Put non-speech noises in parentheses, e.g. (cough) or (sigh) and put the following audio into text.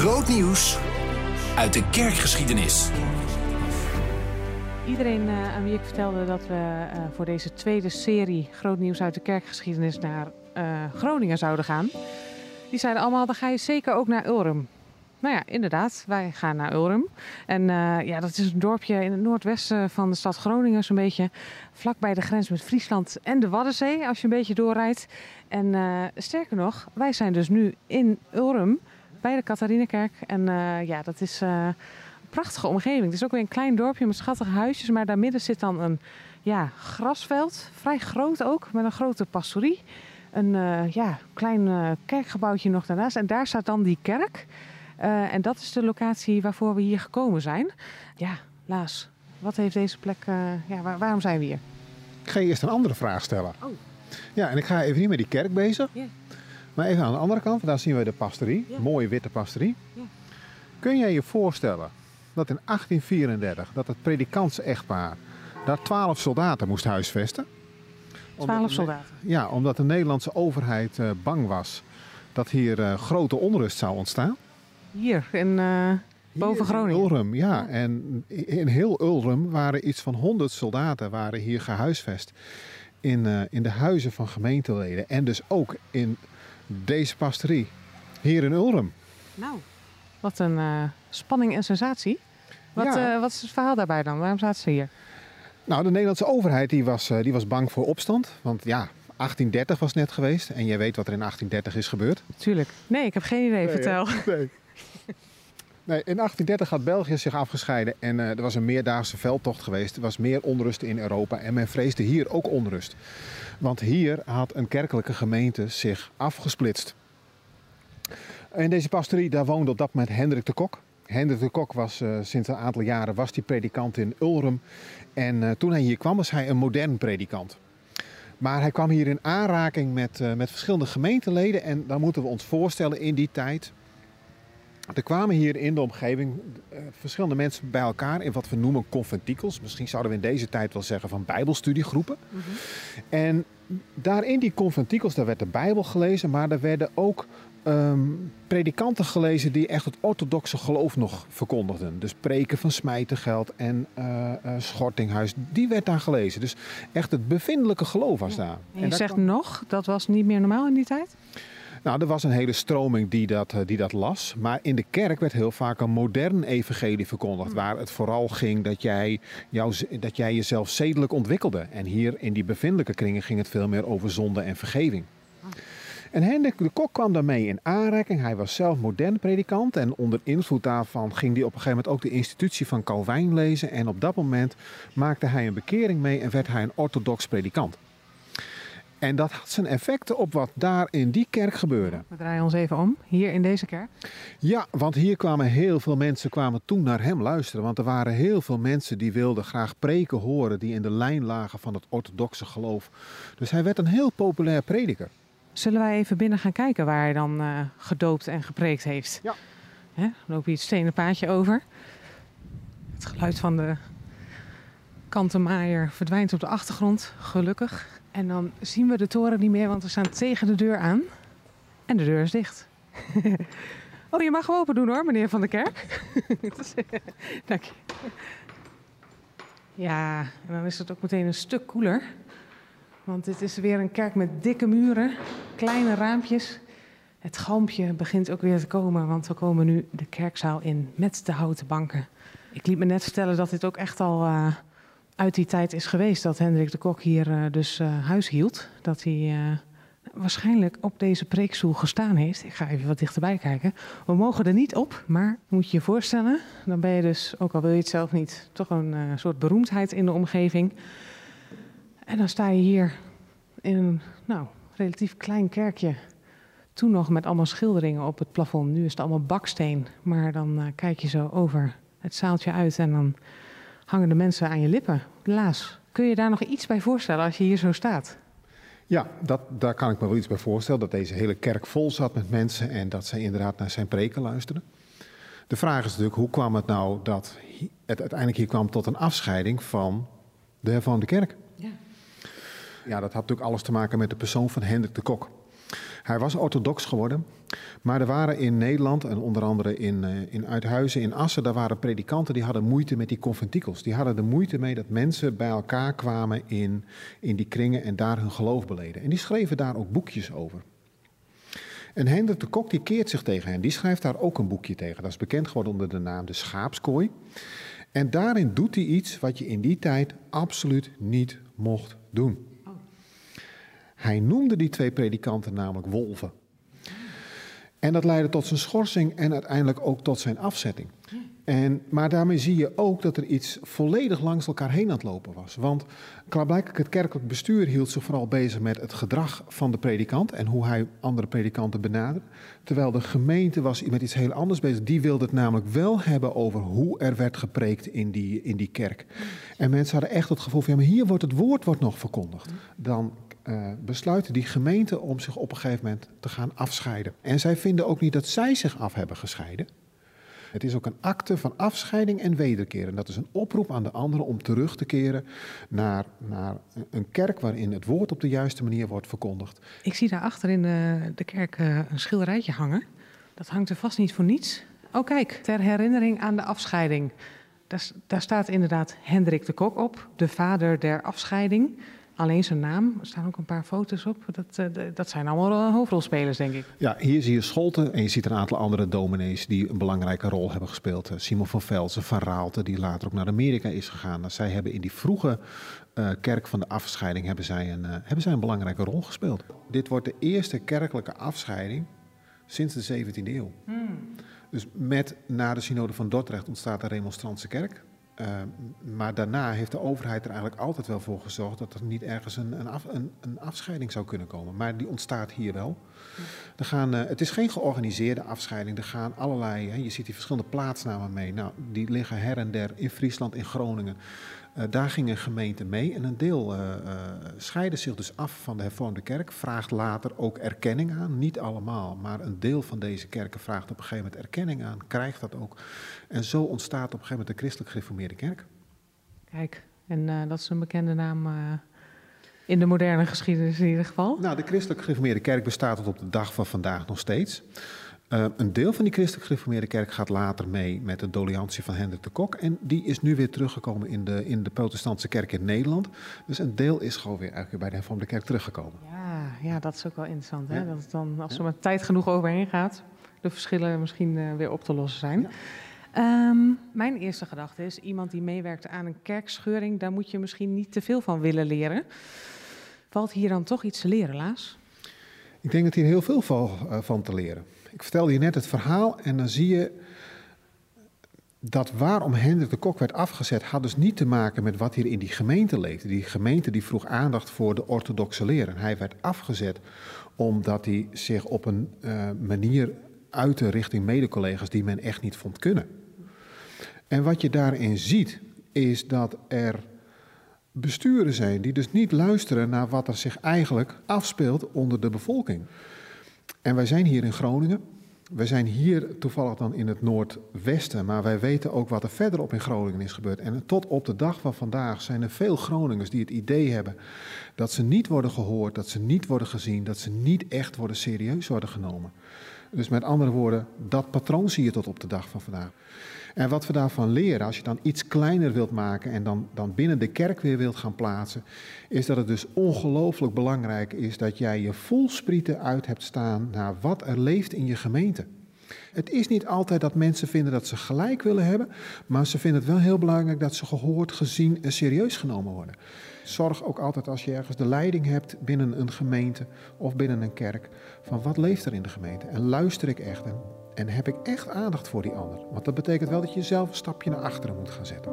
Groot nieuws uit de kerkgeschiedenis. Iedereen uh, aan wie ik vertelde dat we uh, voor deze tweede serie Groot nieuws uit de kerkgeschiedenis naar uh, Groningen zouden gaan, die zeiden allemaal: dan ga je zeker ook naar Ulrum. Nou ja, inderdaad, wij gaan naar Ulrum. En ja, dat is een dorpje in het noordwesten van de stad Groningen, zo'n beetje vlakbij de grens met Friesland en de Waddenzee, als je een beetje doorrijdt. En sterker nog, wij zijn dus nu in Ulrum bij de Katharinekerk. En uh, ja, dat is uh, een prachtige omgeving. Het is ook weer een klein dorpje met schattige huisjes. Maar daar midden zit dan een ja, grasveld. Vrij groot ook, met een grote pastorie. Een uh, ja, klein kerkgebouwtje nog daarnaast. En daar staat dan die kerk. en dat is de locatie waarvoor we hier gekomen zijn. Ja, Laas, wat heeft deze plek... ja, waar, waarom zijn we hier? Ik ga je eerst een andere vraag stellen. Oh. Ja, en ik ga even niet met die kerk bezig. Yeah. Maar even aan de andere kant, daar zien we de pastorie. Ja. Mooie witte pastorie. Ja. Kun jij je voorstellen dat in 1834 dat het predikants-echtpaar daar twaalf soldaten moest huisvesten? Twaalf soldaten? Ja, omdat de Nederlandse overheid uh, bang was dat hier uh, grote onrust zou ontstaan. Hier, in, uh, boven Groningen? In Ulrum, ja. ja. En in heel Ulrum waren iets van 100 soldaten waren hier gehuisvest. In, in de huizen van gemeenteleden. En dus ook in deze pastorie hier in Ulrum. Nou, wat een uh, spanning en sensatie. Wat, Ja. uh, wat is het verhaal daarbij dan? Waarom zaten ze hier? Nou, de Nederlandse overheid die was, uh, die was bang voor opstand. Want ja, 1830 was net geweest. En jij weet wat er in 1830 is gebeurd. Tuurlijk. Nee, ik heb geen idee. Vertel. Nee. In 1830 had België zich afgescheiden en uh, er was een meerdaagse veldtocht geweest. Er was meer onrust in Europa en men vreesde hier ook onrust. Want hier had een kerkelijke gemeente zich afgesplitst. In deze pastorie daar woonde op dat moment Hendrik de Kok. Hendrik de Kok was uh, sinds een aantal jaren was die predikant in Ulrum. En uh, toen hij hier kwam was hij een modern predikant. Maar hij kwam hier in aanraking met, met verschillende gemeenteleden. En dan moeten we ons voorstellen in die tijd. Er kwamen hier in de omgeving uh, verschillende mensen bij elkaar in wat we noemen conventikels. Misschien zouden we in deze tijd wel zeggen van bijbelstudiegroepen. Mm -hmm. En daar in die conventikels daar werd de Bijbel gelezen, maar er werden ook um, predikanten gelezen die echt het orthodoxe geloof nog verkondigden. Dus preken van Smijtengeld en uh, uh, Schortinghuis, die werd daar gelezen. Dus echt het bevindelijke geloof was daar. En je en zegt kwam... nog, dat was niet meer normaal in die tijd? Nou, er was een hele stroming die dat, die dat las. Maar in de kerk werd heel vaak een modern evangelie verkondigd. Waar het vooral ging dat jij, jou, dat jij jezelf zedelijk ontwikkelde. En hier in die bevindelijke kringen ging het veel meer over zonde en vergeving. En Hendrik de Kok kwam daarmee in aanraking. Hij was zelf modern predikant. En onder invloed daarvan ging hij op een gegeven moment ook de institutie van Calvijn lezen. En op dat moment maakte hij een bekering mee en werd hij een orthodox predikant. En dat had zijn effecten op wat daar in die kerk gebeurde. We draaien ons even om, hier in deze kerk. Ja, want hier kwamen heel veel mensen kwamen toen naar hem luisteren. Want er waren heel veel mensen die wilden graag preken horen, die in de lijn lagen van het orthodoxe geloof. Dus hij werd een heel populair prediker. Zullen wij even binnen gaan kijken waar hij dan uh, gedoopt en gepreekt heeft? Ja. Hè? Loop je het stenen paadje over. Het geluid van de kantenmaaier verdwijnt op de achtergrond, gelukkig. En dan zien we de toren niet meer, want we staan tegen de deur aan. En de deur is dicht. (laughs) oh, je mag hem open doen hoor, meneer Van der Kerk. (laughs) Dank je. Ja, en dan is het ook meteen een stuk koeler. Want dit is weer een kerk met dikke muren, kleine raampjes. Het galmpje begint ook weer te komen, want we komen nu de kerkzaal in met de houten banken. Ik liet me net vertellen dat dit ook echt al uh, uit die tijd is geweest dat Hendrik de Kok hier uh, dus uh, huis hield. Dat hij uh, waarschijnlijk op deze preekstoel gestaan heeft. Ik ga even wat dichterbij kijken. We mogen er niet op, maar moet je je voorstellen, dan ben je dus, ook al wil je het zelf niet, toch een soort beroemdheid in de omgeving. En dan sta je hier in een nou, relatief klein kerkje. Toen nog met allemaal schilderingen op het plafond. Nu is het allemaal baksteen. Maar dan kijk je zo over het zaaltje uit en dan hangen de mensen aan je lippen. Laas, kun je daar nog iets bij voorstellen als je hier zo staat? Ja, dat, daar kan ik me wel iets bij voorstellen. Dat deze hele kerk vol zat met mensen en dat zij inderdaad naar zijn preken luisterden. De vraag is natuurlijk, hoe kwam het nou dat het uiteindelijk hier kwam tot een afscheiding van de hervormde kerk? Ja. Ja, dat had natuurlijk alles te maken met de persoon van Hendrik de Kok. Hij was orthodox geworden Maar er waren in Nederland, en onder andere in, uh, in Uithuizen, in Assen, daar waren predikanten die hadden moeite met die conventikels. Die hadden er moeite mee dat mensen bij elkaar kwamen in, in die kringen en daar hun geloof beleden. En die schreven daar ook boekjes over. En Hendrik de Kok die keert zich tegen hen. Die schrijft daar ook een boekje tegen. Dat is bekend geworden onder de naam De Schaapskooi. En daarin doet hij iets wat je in die tijd absoluut niet mocht doen. Hij noemde die twee predikanten namelijk wolven. En dat leidde tot zijn schorsing en uiteindelijk ook tot zijn afzetting. En, maar daarmee zie je ook dat er iets volledig langs elkaar heen aan het lopen was. Want klaarblijkelijk het kerkelijk bestuur hield zich vooral bezig met het gedrag van de predikant en hoe hij andere predikanten benaderde. Terwijl de gemeente was met iets heel anders bezig. Die wilde het namelijk wel hebben over hoe er werd gepreekt in die, in die kerk. En mensen hadden echt het gevoel van, ja, maar hier wordt het woord wordt nog verkondigd. Dan uh, besluiten die gemeente om zich op een gegeven moment te gaan afscheiden. En zij vinden ook niet dat zij zich af hebben gescheiden. Het is ook een akte van afscheiding en wederkeer. En dat is een oproep aan de anderen om terug te keren naar, naar een kerk waarin het woord op de juiste manier wordt verkondigd. Ik zie daar achter in de, de kerk uh, een schilderijtje hangen. Dat hangt er vast niet voor niets. Oh kijk, ter herinnering aan de afscheiding. Daar, daar staat inderdaad Hendrik de Kok op, de vader der afscheiding alleen zijn naam. Er staan ook een paar foto's op. Dat, uh, dat zijn allemaal uh, hoofdrolspelers, denk ik. Ja, hier zie je Scholten en je ziet een aantal andere dominees die een belangrijke rol hebben gespeeld. Uh, Simon van Velzen, Van Raalte, die later ook naar Amerika is gegaan. Zij hebben in die vroege kerk van de afscheiding hebben zij, een, hebben zij een belangrijke rol gespeeld. Dit wordt de eerste kerkelijke afscheiding sinds de 17e eeuw. Hmm. Dus met na de synode van Dordrecht ontstaat de remonstrantse kerk. Uh, maar daarna heeft de overheid er eigenlijk altijd wel voor gezorgd dat er niet ergens een, een, een afscheiding zou kunnen komen. Maar die ontstaat hier wel. Er gaan, uh, het is geen georganiseerde afscheiding. Er gaan allerlei, hè, je ziet die verschillende plaatsnamen mee. Nou, die liggen her en der in Friesland, in Groningen. Uh, daar gingen gemeenten mee en een deel uh, zich dus af van de hervormde kerk, vraagt later ook erkenning aan. Niet allemaal, maar een deel van deze kerken vraagt op een gegeven moment erkenning aan, krijgt dat ook. En zo ontstaat op een gegeven moment de christelijk gereformeerde kerk. Kijk, en dat is een bekende naam in de moderne geschiedenis in ieder geval. Nou, de christelijk gereformeerde kerk bestaat tot op de dag van vandaag nog steeds. Uh, een deel van die christelijk gereformeerde kerk gaat later mee met de doliantie van Hendrik de Kok. En die is nu weer teruggekomen in de, in de protestantse kerk in Nederland. Dus een deel is gewoon weer eigenlijk bij de hervormde kerk teruggekomen. Ja, ja dat is ook wel interessant. Hè? Dat het dan, als er maar tijd genoeg overheen gaat, de verschillen misschien uh, weer op te lossen zijn. Ja. Um, mijn eerste gedachte is, iemand die meewerkt aan een kerkscheuring, daar moet je misschien niet te veel van willen leren. Valt hier dan toch iets te leren, Laas? Ik denk dat hier heel veel van, uh, van te leren. Ik vertelde je net het verhaal en dan zie je dat waarom Hendrik de Kok werd afgezet, had dus niet te maken met wat hier in die gemeente leefde. Die gemeente die vroeg aandacht voor de orthodoxe leren. Hij werd afgezet omdat hij zich op een uh, manier uitte richting medecollega's die men echt niet vond kunnen. En wat je daarin ziet, is dat er besturen zijn die dus niet luisteren naar wat er zich eigenlijk afspeelt onder de bevolking. En wij zijn hier in Groningen. We zijn hier toevallig dan in het noordwesten, maar wij weten ook wat er verderop in Groningen is gebeurd. En tot op de dag van vandaag zijn er veel Groningers die het idee hebben dat ze niet worden gehoord, dat ze niet worden gezien, dat ze niet echt worden serieus worden genomen. Dus met andere woorden, dat patroon zie je tot op de dag van vandaag. En wat we daarvan leren, als je dan iets kleiner wilt maken en dan, dan binnen de kerk weer wilt gaan plaatsen, is dat het dus ongelooflijk belangrijk is dat jij je voelsprieten uit hebt staan naar wat er leeft in je gemeente. Het is niet altijd dat mensen vinden dat ze gelijk willen hebben, maar ze vinden het wel heel belangrijk dat ze gehoord, gezien en serieus genomen worden. Zorg ook altijd als je ergens de leiding hebt binnen een gemeente of binnen een kerk, van wat leeft er in de gemeente en luister ik echt en, en heb ik echt aandacht voor die ander. Want dat betekent wel dat je zelf een stapje naar achteren moet gaan zetten.